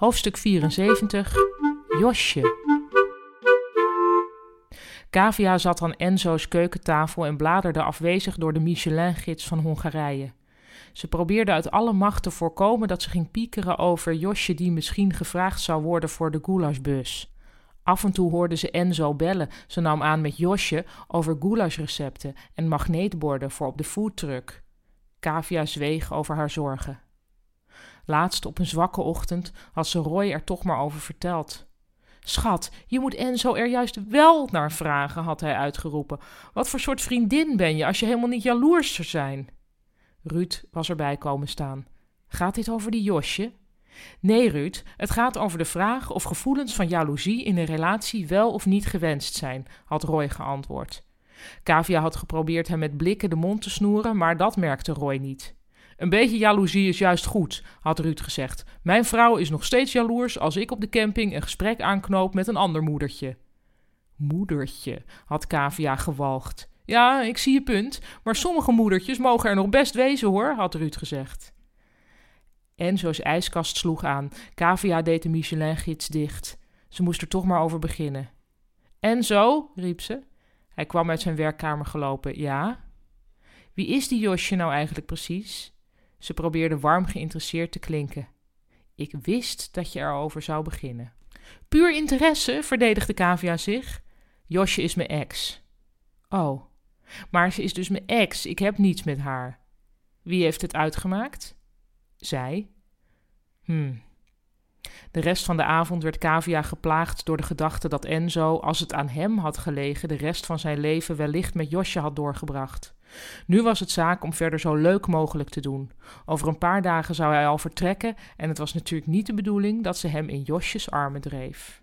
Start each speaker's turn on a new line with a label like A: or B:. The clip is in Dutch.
A: Hoofdstuk 74 Josje. Kavia zat aan Enzo's keukentafel en bladerde afwezig door de Michelin-gids van Hongarije. Ze probeerde uit alle macht te voorkomen dat ze ging piekeren over Josje die misschien gevraagd zou worden voor de goulashbus. Af en toe hoorde ze Enzo bellen. Ze nam aan met Josje over goulashrecepten en magneetborden voor op de foodtruck. Kavia zweeg over haar zorgen. Laatst op een zwakke ochtend had ze Roy er toch maar over verteld. Schat, je moet Enzo er juist wel naar vragen, had hij uitgeroepen. Wat voor soort vriendin ben je als je helemaal niet jaloers zou zijn? Ruud was erbij komen staan. Gaat dit over die Josje? Nee, Ruud, het gaat over de vraag of gevoelens van jaloezie in een relatie wel of niet gewenst zijn, had Roy geantwoord. Kavia had geprobeerd hem met blikken de mond te snoeren, maar dat merkte Roy niet. Een beetje jaloezie is juist goed, had Ruud gezegd. Mijn vrouw is nog steeds jaloers als ik op de camping een gesprek aanknoop met een ander moedertje. Moedertje, had Kavia gewalgd. Ja, ik zie je punt, maar sommige moedertjes mogen er nog best wezen hoor, had Ruud gezegd. Enzo's ijskast sloeg aan. Kavia deed de Michelin-gids dicht. Ze moest er toch maar over beginnen. Enzo, riep ze. Hij kwam uit zijn werkkamer gelopen. Ja? Wie is die Josje nou eigenlijk precies? Ze probeerde warm geïnteresseerd te klinken. Ik wist dat je erover zou beginnen. Puur interesse, verdedigde Kavia zich. Josje is mijn ex. Oh, maar ze is dus mijn ex. Ik heb niets met haar. Wie heeft het uitgemaakt? Zij. Hmm. De rest van de avond werd Kavia geplaagd door de gedachte dat Enzo, als het aan hem had gelegen, de rest van zijn leven wellicht met Josje had doorgebracht. Nu was het zaak om verder zo leuk mogelijk te doen. Over een paar dagen zou hij al vertrekken en het was natuurlijk niet de bedoeling dat ze hem in Josjes armen dreef.